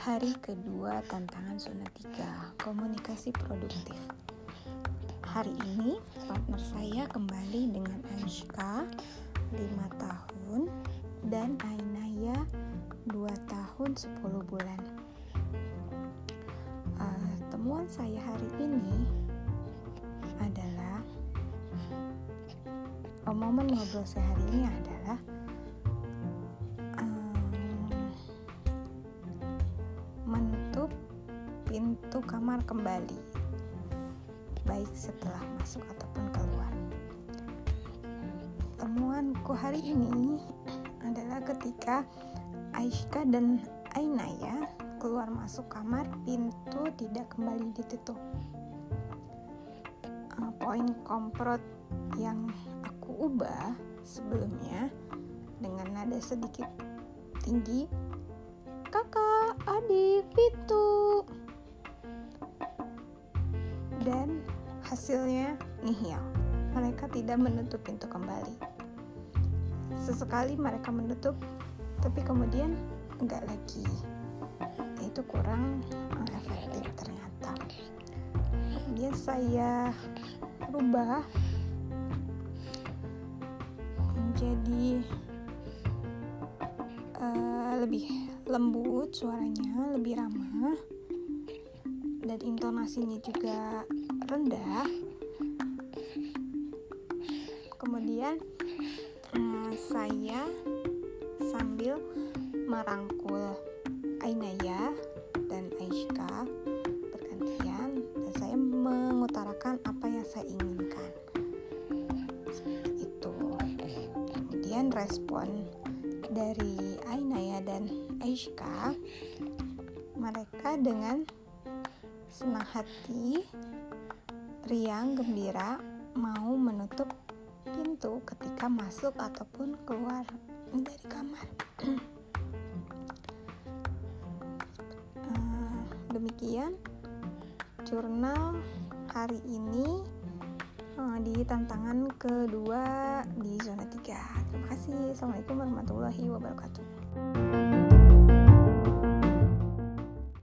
Hari kedua tantangan zona 3 Komunikasi produktif. Hari ini partner saya kembali dengan Aisyka 5 tahun dan Ainaya 2 tahun 10 bulan. Uh, Temuan saya hari ini adalah Momen ngobrol saya hari ini adalah pintu kamar kembali, baik setelah masuk ataupun keluar. Temuanku hari ini adalah ketika Aisyka dan Ainaya keluar masuk kamar, pintu tidak kembali ditutup. Uh, poin komprot yang aku ubah sebelumnya dengan nada sedikit tinggi kakak, adik, pintu. Hasilnya nihil. Mereka tidak menutup pintu kembali. Sesekali mereka menutup, tapi kemudian enggak lagi. Itu kurang efektif ternyata. Kemudian saya rubah menjadi uh, lebih lembut suaranya lebih ramah dan intonasinya juga rendah. Kemudian uh, saya sambil merangkul Ainaya dan Aisyka bergantian dan saya mengutarakan apa yang saya inginkan. Itu. Kemudian respon dari Ainaya dan Aisyka mereka dengan senang hati riang gembira mau menutup pintu ketika masuk ataupun keluar dari kamar. Uh, demikian jurnal hari ini uh, di tantangan kedua di zona 3 terima kasih. Assalamualaikum warahmatullahi wabarakatuh